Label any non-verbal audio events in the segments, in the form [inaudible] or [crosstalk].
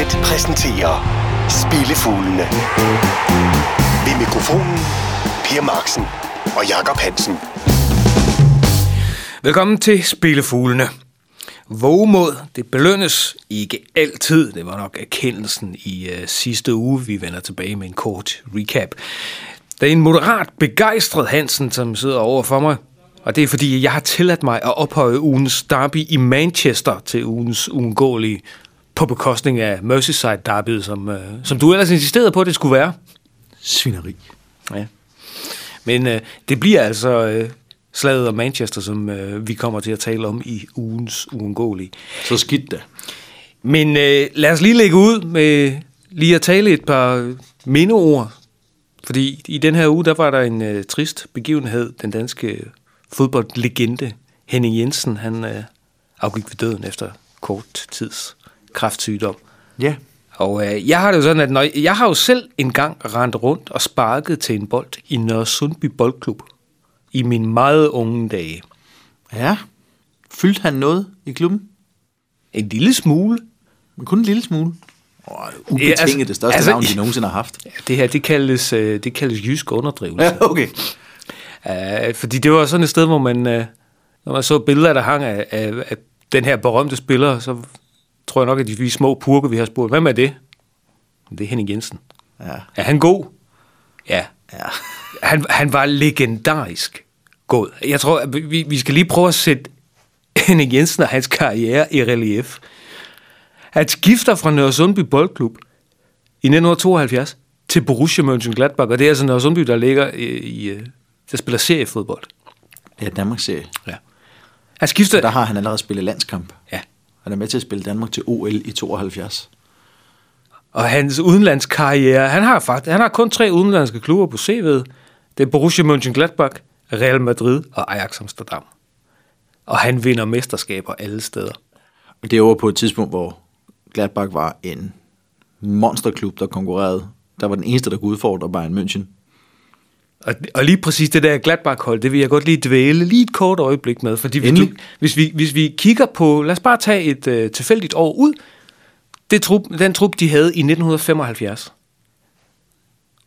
Unibet præsenterer Spillefuglene. Ved mikrofonen Per Marksen og Jakob Hansen. Velkommen til Spillefuglene. Vågemod, det belønnes ikke altid. Det var nok erkendelsen i øh, sidste uge. Vi vender tilbage med en kort recap. Der er en moderat begejstret Hansen, som sidder over for mig. Og det er fordi, jeg har tilladt mig at ophøje ugens derby i Manchester til ugens uundgåelige på bekostning af Merseyside derbyet, som, uh, som du ellers insisterede på, at det skulle være. Svineri. Ja. Men uh, det bliver altså uh, slaget om Manchester, som uh, vi kommer til at tale om i ugens uundgåelige. Så skidt da. Men uh, lad os lige lægge ud med lige at tale et par mindeord. Fordi i den her uge, der var der en uh, trist begivenhed. Den danske fodboldlegende Henning Jensen, han uh, afgik ved døden efter kort tids kræftsygdom. Ja. Og øh, jeg har det jo sådan, at når, jeg har jo selv engang rendt rundt og sparket til en bold i Nørre Sundby Boldklub i mine meget unge dage. Ja. Fyldte han noget i klubben? En lille smule. Men kun en lille smule. Oh, ubetinget Ja, altså- det største altså- navn, de nogensinde har haft. Ja, det her, det kaldes, øh, det kaldes jysk underdrivelse. Ja, okay. Ja. fordi det var sådan et sted, hvor man, øh, når man så billeder, der hang af, af, af den her berømte spiller, så tror jeg nok, at de vi små purke, vi har spurgt, hvem er det? Det er Henning Jensen. Ja. Er han god? Ja. Ja. [laughs] Han, han var legendarisk god. Jeg tror, at vi, vi skal lige prøve at sætte [laughs] Henning Jensen og hans karriere i relief. Han skifter fra Nørre Sundby Boldklub i 1972 til Borussia Mönchengladbach, og det er altså Nørre Sundby, der ligger i, i øh, der spiller seriefodbold. Ja, Danmarks serie. Ja. Han skifter... Der har han allerede spillet landskamp. Ja. Han er med til at spille Danmark til OL i 72. Og hans udenlandskarriere, han har faktisk, han har kun tre udenlandske klubber på CV'et. Det er Borussia Mönchengladbach, Real Madrid og Ajax Amsterdam. Og han vinder mesterskaber alle steder. Og det var på et tidspunkt, hvor Gladbach var en monsterklub, der konkurrerede. Der var den eneste, der kunne udfordre Bayern München. Og, og lige præcis det der Gladbach-hold, det vil jeg godt lige dvæle lige et kort øjeblik med. Fordi hvis, du, hvis, vi, hvis vi kigger på, lad os bare tage et øh, tilfældigt år ud, det trup, den trup, de havde i 1975.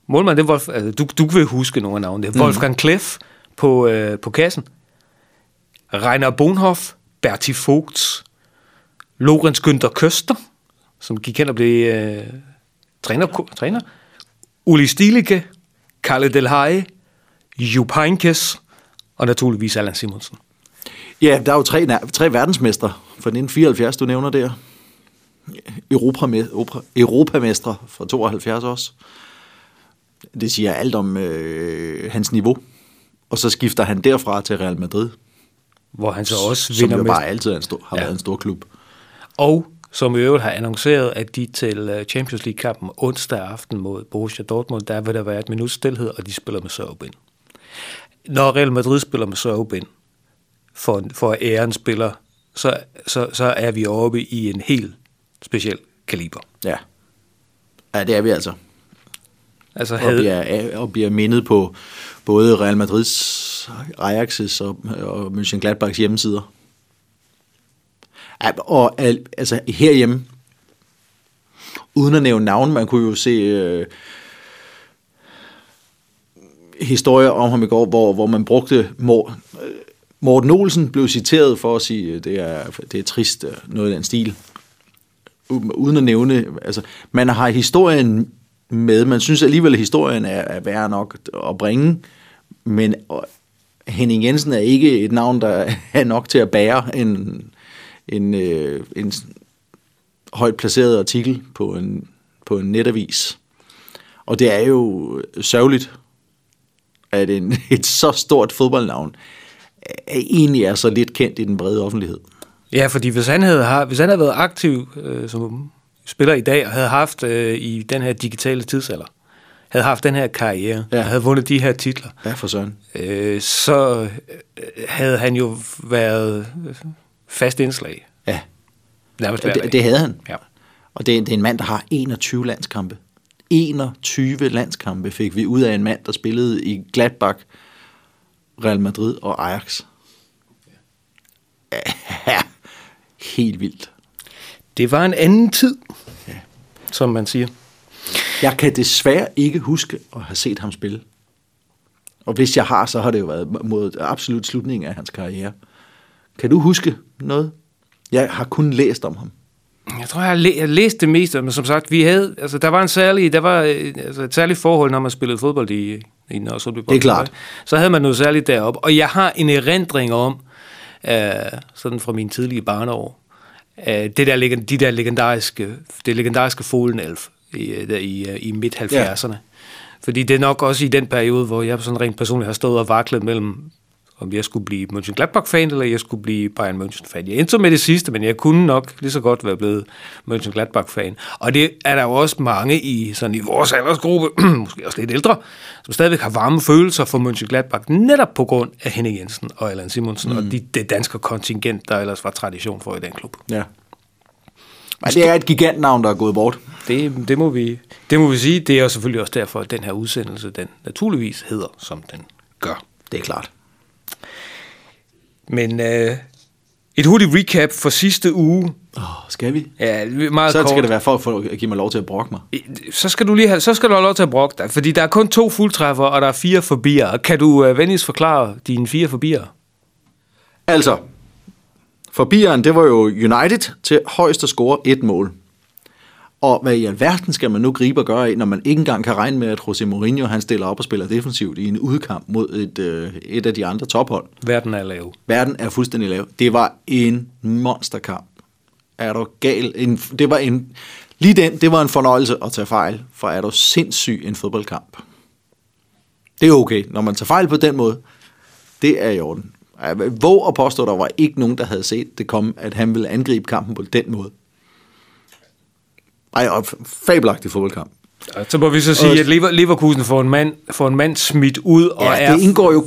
Målmand, det var, Wolf, altså, du, du vil huske nogle af navnene. Det er Wolfgang Kleff på, øh, på kassen. Rainer Bonhoff, Berti Vogts, Lorenz Günther Køster, som gik hen og blev øh, træner, træner. Uli Stilicke, Kalle Del Haie, Jupp Heynckes og naturligvis Allan Simonsen. Ja, der er jo tre, tre verdensmestre fra 1974, du nævner der. Europamestre fra 72 også. Det siger alt om øh, hans niveau. Og så skifter han derfra til Real Madrid, Hvor han så også som vinder jo med. bare altid en stor, har ja. været en stor klub. Og som i øvrigt har annonceret, at de til øh, Champions League-kampen onsdag aften mod Borussia Dortmund, der vil der være et minut stillhed, og de spiller med sørgebind. Når Real Madrid spiller med sørgebind, for, for æren spiller, så, så, så er vi oppe i en helt speciel kaliber. Ja. Ja, det er vi altså. Altså Og havde, bliver, og bliver mindet på både Real Madrids, Ajax's og, og Mönchengladbachs hjemmesider. Og altså herhjemme, uden at nævne navn, man kunne jo se øh, historier om ham i går, hvor, hvor man brugte Mor, øh, Morten Olsen blev citeret for at sige, det er, det er trist, øh, noget af den stil. Uden at nævne, altså man har historien med, man synes alligevel, at historien er, er værd nok at bringe, men og Henning Jensen er ikke et navn, der er nok til at bære en, en, øh, en højt placeret artikel på en, på en netavis. Og det er jo sørgeligt, at en, [laughs] et så stort fodboldnavn er- egentlig er så lidt kendt i den brede offentlighed. Ja, fordi hvis han havde, har- hvis han havde været aktiv øh, som spiller i dag, og havde haft øh, i den her digitale tidsalder, havde haft den her karriere, ja. Havde vundet de her titler, Ja, for søren. øh, så øh, havde han jo været øh, fast indslag. Ja, Nærmest det, det havde han. Ja. Og det, det er en mand, der har 21 landskampe. 21 landskampe fik vi ud af en mand, der spillede i Gladbach, Real Madrid og Ajax. Ja, helt vildt. Det var en anden tid. Ja. som man siger. Jeg kan desværre ikke huske at have set ham spille. Og hvis jeg har, så har det jo været mod absolut slutningen af hans karriere. Kan du huske noget? Jeg har kun læst om ham. Jeg tror, jeg har, læ- jeg har læst det meste, men som sagt, vi havde, altså, der var en særlig, der var øh, altså, et særligt forhold, når man spillede fodbold i, i Nørresundby. Det er klart. Så havde man noget særligt deroppe, og jeg har en erindring om, øh, sådan fra mine tidlige barneår, øh, det der, de der legendariske, det legendariske Folenelf i, øh, der i, øh, i midt-70'erne. Ja. Fordi det er nok også i den periode, hvor jeg sådan rent personligt har stået og vaklet mellem om jeg skulle blive Mönchengladbach-fan, eller jeg skulle blive Bayern München-fan. Jeg endte med det sidste, men jeg kunne nok lige så godt være blevet Mönchengladbach-fan. Og det er der jo også mange i, sådan i vores aldersgruppe, [clears throat] måske også lidt ældre, som stadigvæk har varme følelser for Mönchengladbach, netop på grund af Henning Jensen og Allan Simonsen, mm. og de, det danske kontingent, der ellers var tradition for i den klub. Ja. Men det er et gigantnavn, der er gået bort. Det, det, må vi, det må vi sige. Det er selvfølgelig også derfor, at den her udsendelse, den naturligvis hedder, som den gør. Det er klart. Men øh, et hurtigt recap for sidste uge. Oh, skal vi? Ja, meget Så kort. skal det være for, for at give mig lov til at brokke mig. Så skal du lige have, så skal du have lov til at brokke dig, fordi der er kun to fuldtræffer, og der er fire forbier. Kan du uh, venligst forklare dine fire forbier? Altså, forbieren, det var jo United til højst at score et mål. Og hvad i alverden skal man nu gribe og gøre af, når man ikke engang kan regne med, at José Mourinho han stiller op og spiller defensivt i en udkamp mod et, øh, et af de andre tophold. Verden er lav. Verden er fuldstændig lav. Det var en monsterkamp. Er du gal? En, det var en, lige den, det var en fornøjelse at tage fejl, for er du sindssyg en fodboldkamp. Det er okay. Når man tager fejl på den måde, det er i orden. Våg at påstå, at der var ikke nogen, der havde set det komme, at han ville angribe kampen på den måde. Ej, og fabelagtig fodboldkamp. Så må vi så sige, at Lever- Leverkusen får en mand, får en mand smidt ud, og Ja, er... det indgår jo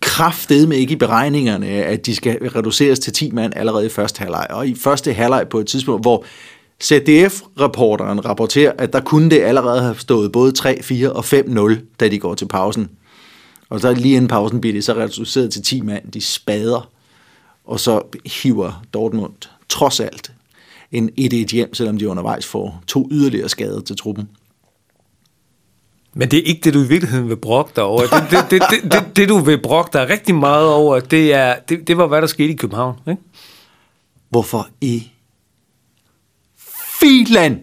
kraftedeme ikke i beregningerne, at de skal reduceres til 10 mand allerede i første halvleg. Og i første halvleg på et tidspunkt, hvor ZDF-reporteren rapporterer, at der kunne det allerede have stået både 3, 4 og 5-0, da de går til pausen. Og så lige inden pausen bliver det så reduceret til 10 mand. De spader, og så hiver Dortmund trods alt en 1-1 hjem, selvom de undervejs får to yderligere skader til truppen. Men det er ikke det, du i virkeligheden vil brokke dig over. Det, det, det, det, det, det du vil brokke dig rigtig meget over, det, er, det, det var, hvad der skete i København. Ikke? Hvorfor i filan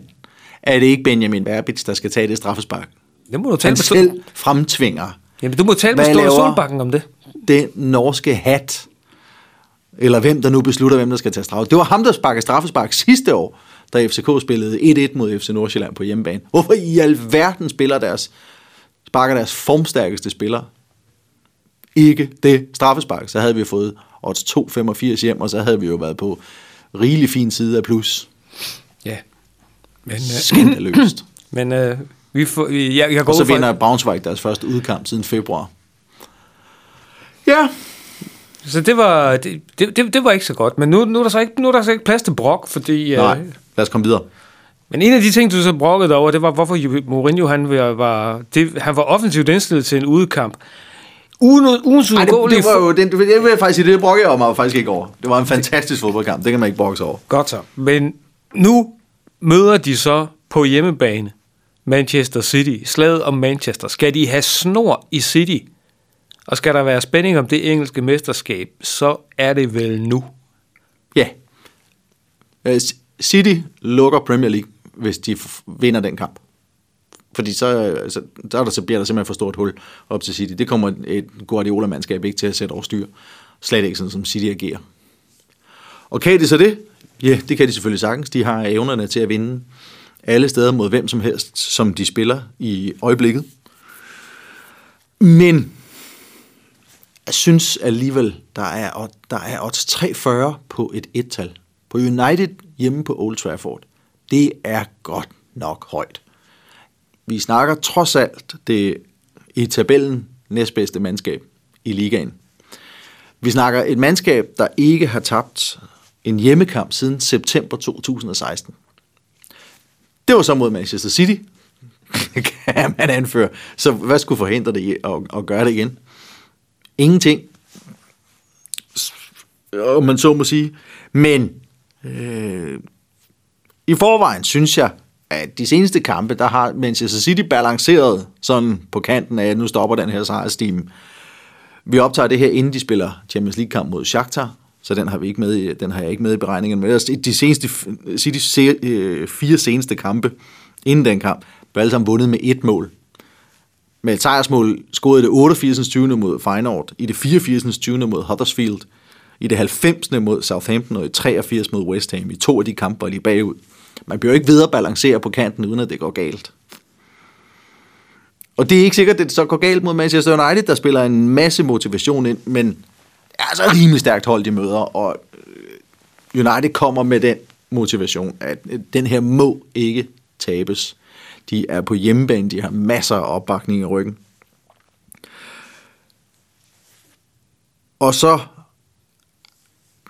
er det ikke Benjamin Verbitz, der skal tage det straffespark? Det må du tale Han med, selv fremtvinger Jamen, du må tale med Ståle Solbakken om det. den norske hat, eller hvem der nu beslutter, hvem der skal tage straffe. Det var ham, der sparkede straffespark sidste år, da FCK spillede 1-1 mod FC Nordsjælland på hjemmebane. Hvorfor i alverden spiller deres, sparker deres formstærkeste spillere ikke det straffespark? Så havde vi fået odds 2,85 hjem, og så havde vi jo været på rigelig fin side af plus. Ja. Men, øh, Skandaløst. [clears throat] men øh, vi får, jeg, jeg går Og så vinder Braunschweig deres første udkamp siden februar. Ja, Så det var, det, det, det, det var ikke så godt. Men nu, nu, er der så ikke, nu er der så ikke plads til brok, fordi... nej, Øh, lad os komme videre. men en af de ting, du så brokkede over, det var, hvorfor Mourinho han var, det, han var offensivt indstillet til en udekamp. Uden, ugens Ej, det, det var jo, den, jeg vil faktisk sige, det brokkede jeg mig faktisk ikke over. Det var en fantastisk fodboldkamp, det kan man ikke brokke over. Godt så. Men nu møder de så på hjemmebane Manchester City. Slaget om Manchester. Skal de have snor i City? Og skal der være spænding om det engelske mesterskab, så er det vel nu. Ja. Øh, City lukker Premier League, hvis de vinder den kamp. Fordi så, øh, så, så, er der, så bliver der simpelthen for stort hul op til City. Det kommer et Guardiola-mandskab ikke til at sætte over styr. Slet ikke sådan, som City agerer. Og kan de så det? Ja, det kan de selvfølgelig sagtens. De har evnerne til at vinde alle steder mod hvem som helst, som de spiller i øjeblikket. Men jeg synes alligevel, der er, der er odds 340 på et ettal. På United hjemme på Old Trafford. Det er godt nok højt. Vi snakker trods alt det i tabellen næstbedste mandskab i ligaen. Vi snakker et mandskab, der ikke har tabt en hjemmekamp siden september 2016. Det var så mod Manchester City, [laughs] kan man anføre. Så hvad skulle forhindre det i at, at gøre det igen? Ingenting. Om man så må sige. Men øh, i forvejen synes jeg, at de seneste kampe, der har Manchester City balanceret sådan på kanten af, at nu stopper den her sejrstime. Vi optager det her, inden de spiller Champions League-kamp mod Shakhtar, så den har, vi ikke med, i- den har jeg ikke med i beregningen. Men ellers, de seneste, Citys se- øh, fire seneste kampe inden den kamp, blev alle sammen vundet med et mål. Med et sejrsmål scorede det 88. 20. mod Feyenoord, i det 84. 20. mod Huddersfield, i det 90. mod Southampton og i 83 mod West Ham. I to af de kampe var de bagud. Man bliver ikke videre balancere på kanten, uden at det går galt. Og det er ikke sikkert, at det så går galt mod Manchester United, der spiller en masse motivation ind, men det er altså rimelig stærkt hold, de møder, og øh, United kommer med den motivation, at øh, den her må ikke tabes. De er på hjemmebane, de har masser af opbakning i ryggen. Og så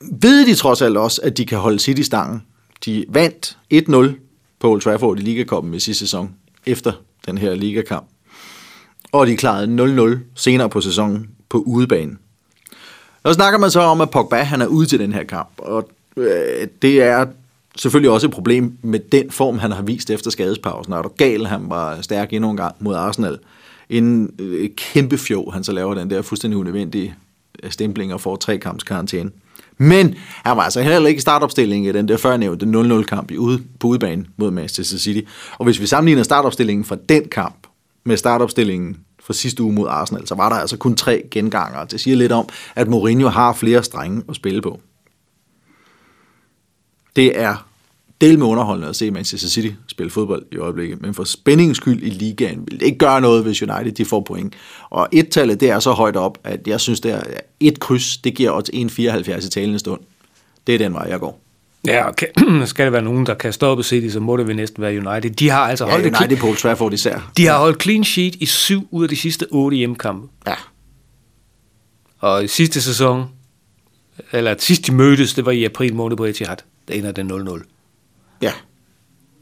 ved de trods alt også, at de kan holde City stangen. De vandt 1-0 på Old Trafford i Ligakoppen i sidste sæson, efter den her ligakamp. Og de klarede 0-0 senere på sæsonen på udebanen. Og så snakker man så om, at Pogba han er ude til den her kamp, og øh, det er selvfølgelig også et problem med den form, han har vist efter skadespausen. Er du gal, han var stærk endnu en gang mod Arsenal. En øh, kæmpe fjog, han så laver den der fuldstændig unødvendige øh, stempling og får tre kamps karantæne. Men han var altså heller ikke i startopstillingen i den der førnævnte 0-0-kamp i ude, på udebane mod Manchester City. Og hvis vi sammenligner startopstillingen fra den kamp med startopstillingen fra sidste uge mod Arsenal, så var der altså kun tre genganger. Det siger lidt om, at Mourinho har flere strenge at spille på. Det er del med underholdende at se Manchester City spille fodbold i øjeblikket, men for spændingens skyld i ligaen vil det ikke gøre noget, hvis United de får point. Og et-tallet, det er så højt op, at jeg synes, det er et kryds, det giver os 1,74 i talende stund. Det er den vej, jeg går. Ja, og kan, [clears throat] skal det være nogen, der kan stoppe City, så må det vel næsten være United. De har altså Ja, holdt, et United clean, på Trafford især. de har holdt clean sheet i syv ud af de sidste otte hjemmekampe. Ja, Og i sidste sæson, eller sidst de mødtes, det var i april måned på Etihad. Der ender det 0-0. ja.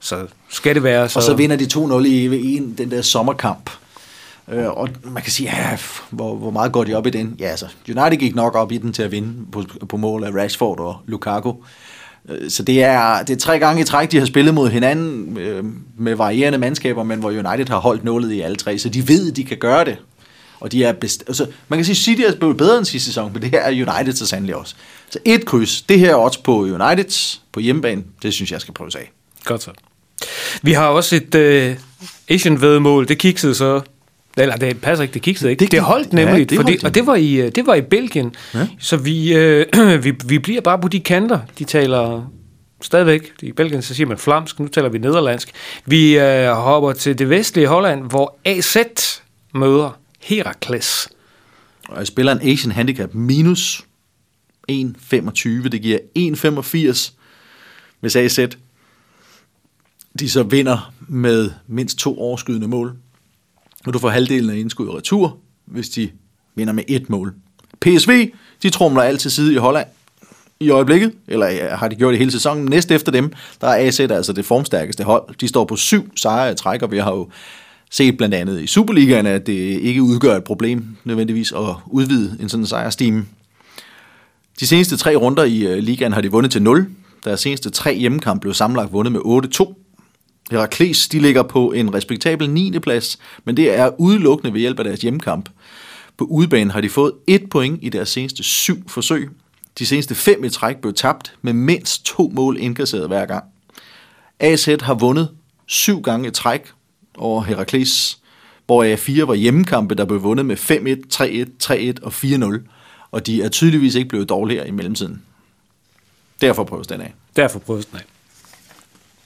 Så skal det være så... Og så vinder de 2-0 i, i en, den der sommerkamp. Øh, og man kan sige, ja, hvor, hvor meget går de op i den? Ja, altså, United gik nok op i den til at vinde på, på mål af Rashford og Lukaku. Øh, Så det er, det er tre gange i træk, de har spillet mod hinanden øh, med varierende mandskaber, men hvor United har holdt nålet i alle tre, så de ved, at de kan gøre det. Og de er best- altså, man kan sige, at City er blevet bedre end sidste sæson, men det her er United så sandelig også. Så et kryds, det her er også på Uniteds på hjemmebane, det synes jeg skal prøves af. Godt så. Vi har også et øh, Asian vedmål. Det kiksede så... Eller det passer ikke, det kiksede ikke. Det Det, holdt ja, nemlig, det fordi, holdt, ja. og det var i, øh, det var i Belgien. Ja. Så vi, øh, [clears throat] vi, vi bliver bare på de kanter. De taler stadigvæk, i Belgien så siger man flamsk, nu taler vi nederlandsk. Vi øh, hopper til det vestlige Holland, hvor AZ møder Herakles. Og jeg spiller en Asian Handicap minus 1,25. Det giver 1,85, hvis AZ de så vinder med mindst to overskydende mål. Og du får halvdelen af indskud i retur, hvis de vinder med et mål. PSV, de trumler altid side i Holland i øjeblikket, eller har de gjort det hele sæsonen. Næst efter dem, der er AZ altså det formstærkeste hold. De står på syv sejre i træk, og vi har jo set blandt andet i Superligaen, at det ikke udgør et problem nødvendigvis at udvide en sådan sejrstime. De seneste tre runder i øh, ligaen har de vundet til 0. Deres seneste tre hjemmekampe blev sammenlagt vundet med 8-2. Herakles de ligger på en respektabel 9. plads, men det er udelukkende ved hjælp af deres hjemmekamp. På udebane har de fået et point i deres seneste syv forsøg. De seneste fem i træk blev tabt med mindst to mål indkasseret hver gang. AZ har vundet syv gange i træk over Herakles, hvor A4 var hjemmekampe, der blev vundet med 5-1, 3-1, 3-1 og 4-0, og de er tydeligvis ikke blevet dårligere i mellemtiden. Derfor prøves den af. Derfor prøves den af.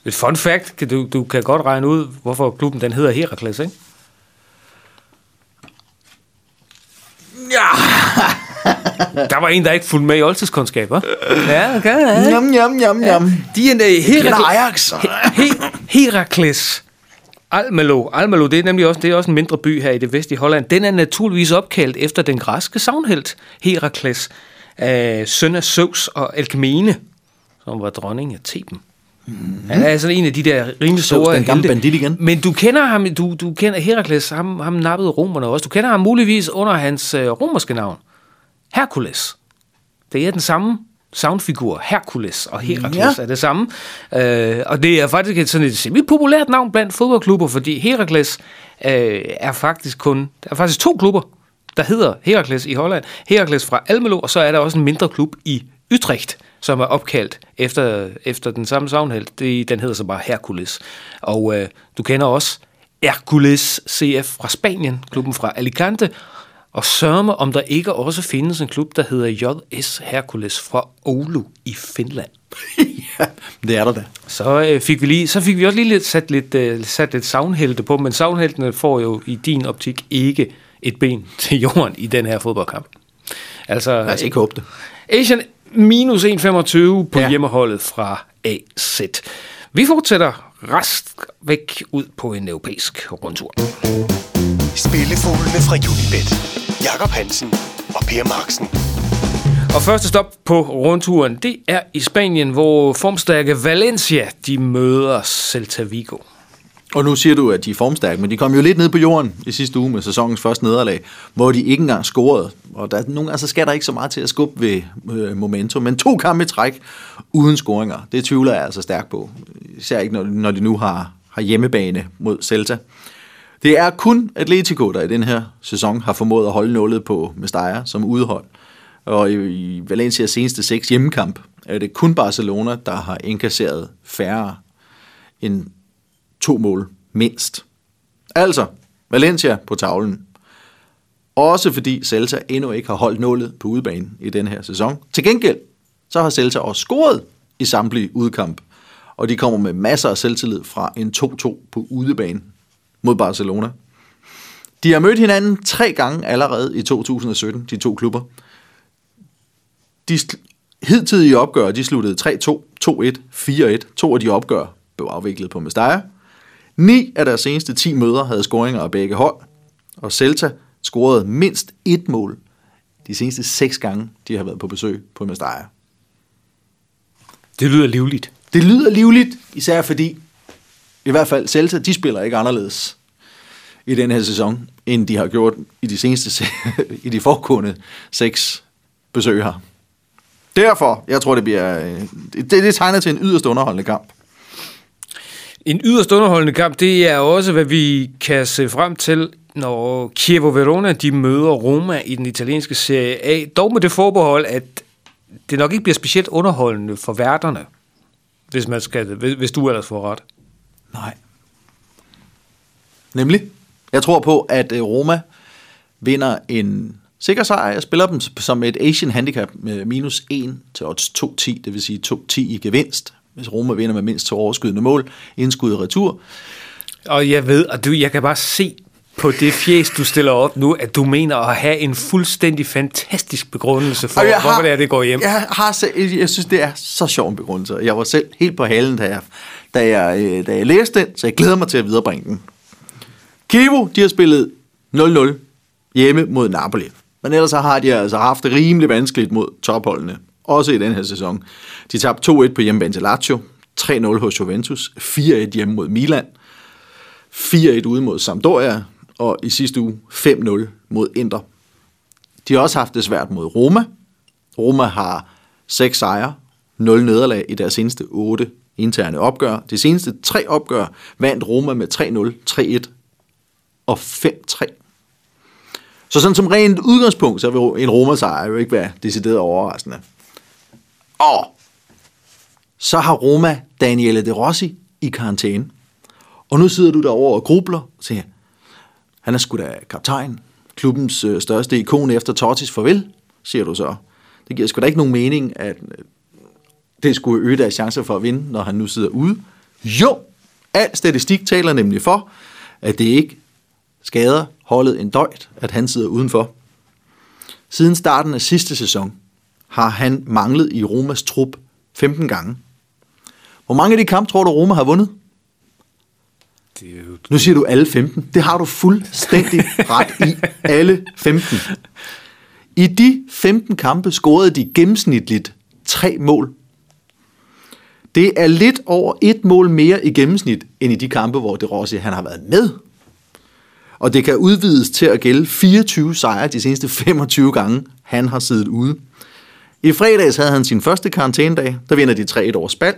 Et fun fact, du, du kan godt regne ud, hvorfor klubben den hedder Herakles, ikke? Ja! [laughs] Der var en, der ikke fulgte med i oldtidskundskab, hva'? Ja, okay. Ja. Jam, jam, jam, jam. De er en Herakles. Herakles. Almelo. Almelo, det er nemlig også, det er også en mindre by her i det vestlige Holland. Den er naturligvis opkaldt efter den græske savnhelt Herakles, øh, søn af Zeus og Alkmene, som var dronning af Theben. Mm-hmm. Han er altså en af de der rimelig store den gamle bandit igen. Men du kender ham, du, du kender Herakles, ham, ham nappede romerne også. Du kender ham muligvis under hans øh, romerske navn. Herkules. Det er den samme soundfigur. Hercules og Herakles Ja. er det samme. Øh, og det er faktisk et, sådan et semi-populært navn blandt fodboldklubber, fordi Herakles øh, er faktisk kun... Der er faktisk to klubber, der hedder Herakles i Holland. Herakles fra Almelo, og så er der også en mindre klub i Utrecht, som er opkaldt efter, efter den samme savnhelt. Det, den hedder så bare Hercules. Og øh, du kender også Hercules CF fra Spanien, klubben fra Alicante. Og sørme, om der ikke også findes en klub, der hedder JS Hercules fra Oulu i Finland. [laughs] ja, det er der da. Så øh, fik vi lige, så fik vi også lige lidt, sat lidt, øh, sat lidt savnhelte på, men savnheltene får jo i din optik ikke et ben [laughs] til jorden i den her fodboldkamp. Altså, Lad os ikke håbe det. Asian minus 1,25 på Ja. ja. hjemmeholdet fra AZ. Vi fortsætter rest væk ud på en europæisk rundtur. Spillefuglene fra Unibet. Jakob Hansen og Per Marksen. Og første stop på rundturen, det er i Spanien, hvor formstærke Valencia, de møder Celta Vigo. Og nu siger du, at de er formstærke, men de kom jo lidt ned på jorden i sidste uge med sæsonens første nederlag, hvor de ikke engang scorede. Og der, nogle gange så skal der ikke så meget til at skubbe ved øh, momentum, men to kampe i træk uden scoringer, det tvivler jeg altså stærkt på. Især ikke, når, når de nu har, har hjemmebane mod Celta. Det er kun Atletico, der i den her sæson har formået at holde nullet på Mestalla som udhold. Og i, Valencias seneste seks hjemmekamp er det kun Barcelona, der har indkasseret færre end to mål mindst. Altså, Valencia på tavlen. Også fordi Celta endnu ikke har holdt nullet på udebane i den her sæson. Til gengæld, så har Celta også scoret i samtlige udkamp. Og de kommer med masser af selvtillid fra en 2-2 på udebane mod Barcelona. De har mødt hinanden tre gange allerede i 2017, de to klubber. De hidtidige opgør, de sluttede 3-2, 2-1, 4-1. To af de opgør blev afviklet på Mestalla. Ni af deres seneste 10 møder havde scoringer af begge hold, og Celta scorede mindst et mål de seneste seks gange, de har været på besøg på Mestalla. Det lyder livligt. Det lyder livligt, især fordi, i hvert fald Celta, de spiller ikke anderledes i den her sæson, end de har gjort i de seneste, [laughs] i de foregående seks besøg her. Derfor, jeg tror, det bliver, øh, det, det tegner til en yderst underholdende kamp. En yderst underholdende kamp, det er også, hvad vi kan se frem til, når Chievo Verona de møder Roma i den italienske Serie A. Dog med det forbehold, at det nok ikke bliver specielt underholdende for værterne, hvis, man skal, hvis, hvis du ellers får ret. Nej. Nemlig, jeg tror på, at øh, Roma vinder en sikker sejr. Jeg spiller dem som et Asian handicap med minus 1 til odds 2-10, det vil sige 2-10 i gevinst, hvis Roma vinder med mindst to overskydende mål, indskud i retur. Og jeg ved, og du, jeg kan bare se på det fjes, du stiller op nu, at du mener at have en fuldstændig fantastisk begrundelse for, jeg hvorfor det er, det går hjem. Jeg, har jeg synes, det er så sjov en begrundelse. Jeg var selv helt på halen, da jeg, da jeg, øh, da jeg læste den, så jeg glæder mig til at viderebringe den. Kivo, de har spillet 0-0 hjemme mod Napoli. Men ellers så har de altså haft det rimelig vanskeligt mod topholdene. Også i den her sæson. De tabte 2-1 på hjemmebane til Lazio, 3-0 hos Juventus, 4-1 hjemme mod Milan, 4-1 ude mod Sampdoria, og i sidste uge 5-0 mod Inter. De har også haft det svært mod Roma. Roma har 6 sejre, 0 nederlag i deres seneste 8 interne opgør. De seneste tre opgør vandt Roma med 3-0, 3-1 og 5-3. Så sådan som rent udgangspunkt, så vil en Roma-sejr jo ikke være decideret overraskende. Og så har Roma Daniele De Rossi i karantæne. Og nu sidder du derovre og grubler og siger, han er sgu da kaptajn, klubbens øh, største ikon efter Tortis farvel, siger du så. Det giver sgu da ikke nogen mening, at øh, det skulle øge deres chancer for at vinde, når han nu sidder ude. Jo, al statistik taler nemlig for, at det ikke skader holdet en døjt, at han sidder udenfor. Siden starten af sidste sæson har han manglet i Romas trup 15 gange. Hvor mange af de kampe tror du, Roma har vundet? Det er jo Nu siger du alle 15. Det har du fuldstændig [laughs] ret i. Alle 15. I de 15 kampe scorede de gennemsnitligt tre mål. Det er lidt over et mål mere i gennemsnit, end i de kampe, hvor det Rossi han har været med. Og det kan udvides til at gælde 24 sejre de seneste 25 gange, han har siddet ude. I fredags havde han sin første karantænedag. Der vinder de 3-1 over Spal.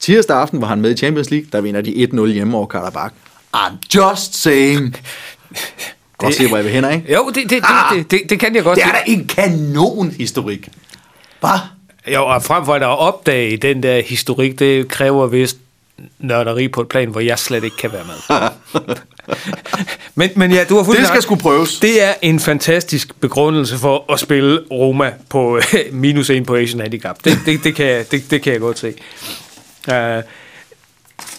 Tirsdag aften var han med i Champions League. Der vinder de 1-0 hjemme over Karabakh. I'm just saying. Godt se, hvor jeg vil hen, ikke? Jo, det, det, det, Ah! det, det, det kan jeg godt Det er da en kanon-historik. Hvad? Jo, og frem for at opdage den der historik, det kræver vist nørderi på et plan, hvor jeg slet ikke kan være med. [laughs] men, men ja, du har fuldstændig Det skal sgu prøves. Det er en fantastisk begrundelse for at spille Roma på [laughs] minus 1 på Asian Handicap. Det, det, det, kan, jeg- det, det kan jeg godt se. Uh,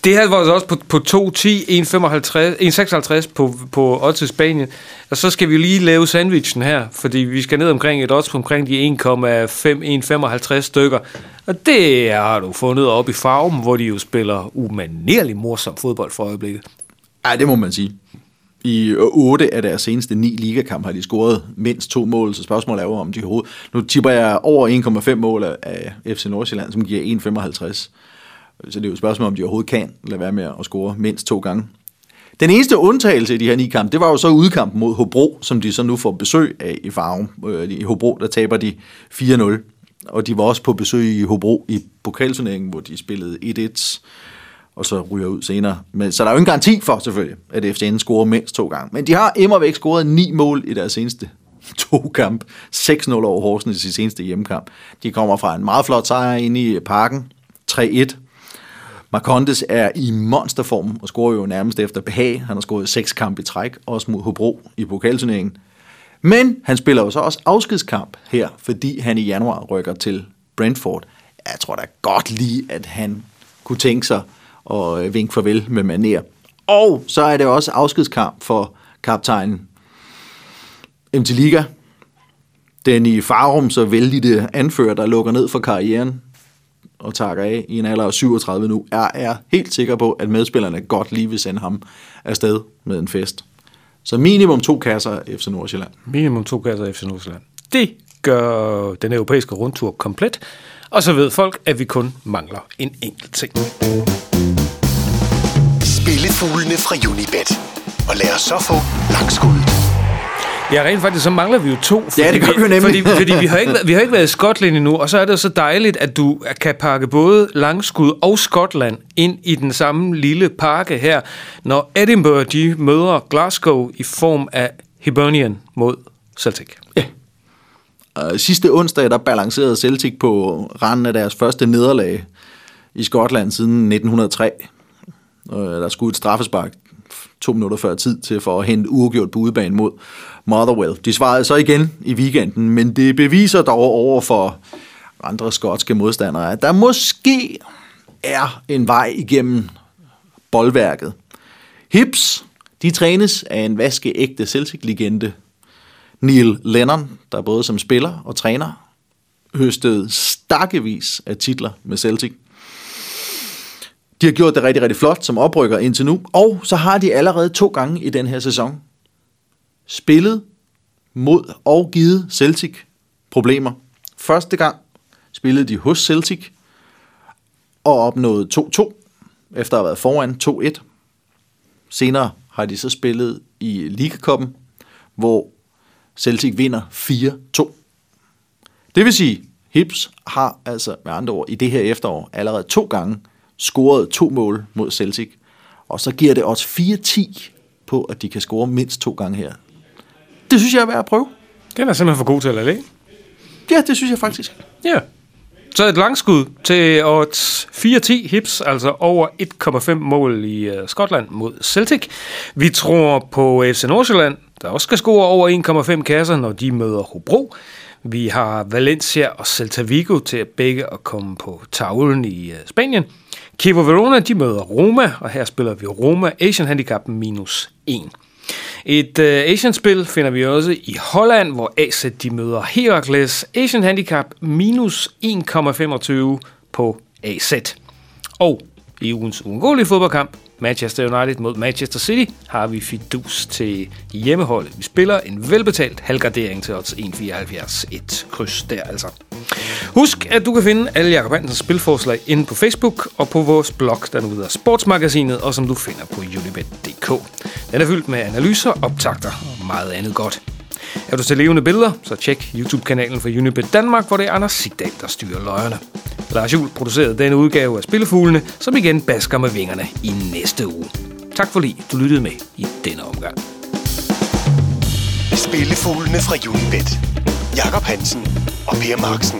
det her var altså også på, på 2.10, 1.55 1.56 på, på odds i Spanien. Og så skal vi lige lave sandwichen her, fordi vi skal ned omkring et odds på omkring de 1,5 1,55 stykker. Og det har du fundet op i farven, hvor de jo spiller umanerlig morsom fodbold for øjeblikket. Ja, det må man sige. I 8 af deres seneste 9 ligakampe har de scoret mindst to mål, så spørgsmålet er jo, om de overhovedet... Nu tipper jeg over 1,5 mål af FC Nordsjælland, som giver 1,55. Så det er jo et spørgsmål, om de overhovedet kan lade være med at score mindst to gange. Den eneste undtagelse i de her ni kampe, det var jo så udkampen mod Hobro, som de så nu får besøg af i farven. Øh, I Hobro, der taber de 4-0. Og de var også på besøg i Hobro i pokalturneringen, hvor de spillede 1-1 og så ryger ud senere. Men, så der er jo ingen garanti for, selvfølgelig, at FCN scorer mindst to gange. Men de har immervæk scoret ni mål i deres seneste [laughs] to kamp. 6-0 over Horsens i sin seneste hjemmekamp. De kommer fra en meget flot sejr ind i parken. 3-1. Marcondes er i monsterform og scorer jo nærmest efter behag. Han har scoret seks kampe i træk, også mod Hobro i pokalturneringen. Men han spiller jo så også afskedskamp her, fordi han i januar rykker til Brentford. Jeg tror da godt lige, at han kunne tænke sig at øh, vinke farvel med maner. Og så er det også afskedskamp for kaptajnen MT Liga. Den i Farum så vældige anfører, der lukker ned for karrieren og takker af i en alder af 37 nu, er, er helt sikker på, at medspillerne godt lige vil sende ham afsted med en fest. Så minimum to kasser FC Nordsjælland. Minimum to kasser FC Nordsjælland. Det gør den europæiske rundtur komplet. Og så ved folk, at vi kun mangler en enkelt ting. Spillefuglene fra Unibet. Og lad os så få langskuddet. Ja, rent faktisk, så mangler vi jo to. Ja, det gør vi jo nemlig. Fordi, fordi vi, har ikke, vi har ikke været i Skotland endnu, og så er det så dejligt, at du kan pakke både langskud og Skotland ind i den samme lille pakke her, når Edinburgh de møder Glasgow i form af Hibernian mod Celtic. Og sidste onsdag, der balancerede Celtic på randen af deres første nederlag i Skotland siden 1903. Og Der skulle et straffespark to minutter før tid til for at hente uafgjort på udebane mod Motherwell. De svarede så igen i weekenden, men det beviser dog over for andre skotske modstandere, at der måske er en vej igennem boldværket. Hips, de trænes af en vaskeægte Celtic-legende, Neil Lennon, der både som spiller og træner høstede stakkevis af titler med Celtic. De har gjort det rigtig, rigtig flot som oprykker indtil nu, og så har de allerede to gange i den her sæson spillet mod og givet Celtic problemer. Første gang spillede de hos Celtic og opnåede 2-2, efter at have været foran 2-1. Senere har de så spillet i Ligakoppen, hvor Celtic vinder 4-2. Det vil sige, Hips har altså med andre ord i det her efterår allerede to gange scoret to mål mod Celtic. Og så giver det også 4-10 på, at de kan score mindst to gange her. Det synes jeg er værd at prøve. Den er simpelthen for god til at lade ligge. Ja, det synes jeg faktisk. Ja. Så et langskud til odds 4-10 hips, altså over 1,5 mål i uh, Skotland mod Celtic. Vi tror på FC Nordsjælland, der også skal score over 1,5 kasser, når de møder Hobro. Vi har Valencia og Celta Vigo til at begge at komme på tavlen i uh, Spanien. Chievo Verona, de møder Roma, og her spiller vi Roma Asian Handicap minus 1. Et uh, Asian-spil finder vi også i Holland, hvor AZ de møder Heracles Asian Handicap minus 1,25 på AZ. Og i ugens uundgåelige fodboldkamp, Manchester United mod Manchester City, har vi fidus til hjemmeholdet. Vi spiller en velbetalt halvgardering til odds 1,74. Et kryds der altså. Husk, at du kan finde alle Jacob Hansens spilforslag inde på Facebook og på vores blog, der nu hedder Sportsmagasinet, og som du finder på unibet.dk. Den er fyldt med analyser, optagter og meget andet godt. Er du til levende billeder, så tjek YouTube-kanalen for Unibet Danmark, hvor det er Anders Sigdal, der styrer løjerne. Lars Juhl producerede denne udgave af Spillefuglene, som igen basker med vingerne i næste uge. Tak fordi du lyttede med i denne omgang. Spillefuglene fra Unibet. Jakob Hansen og Per Marksen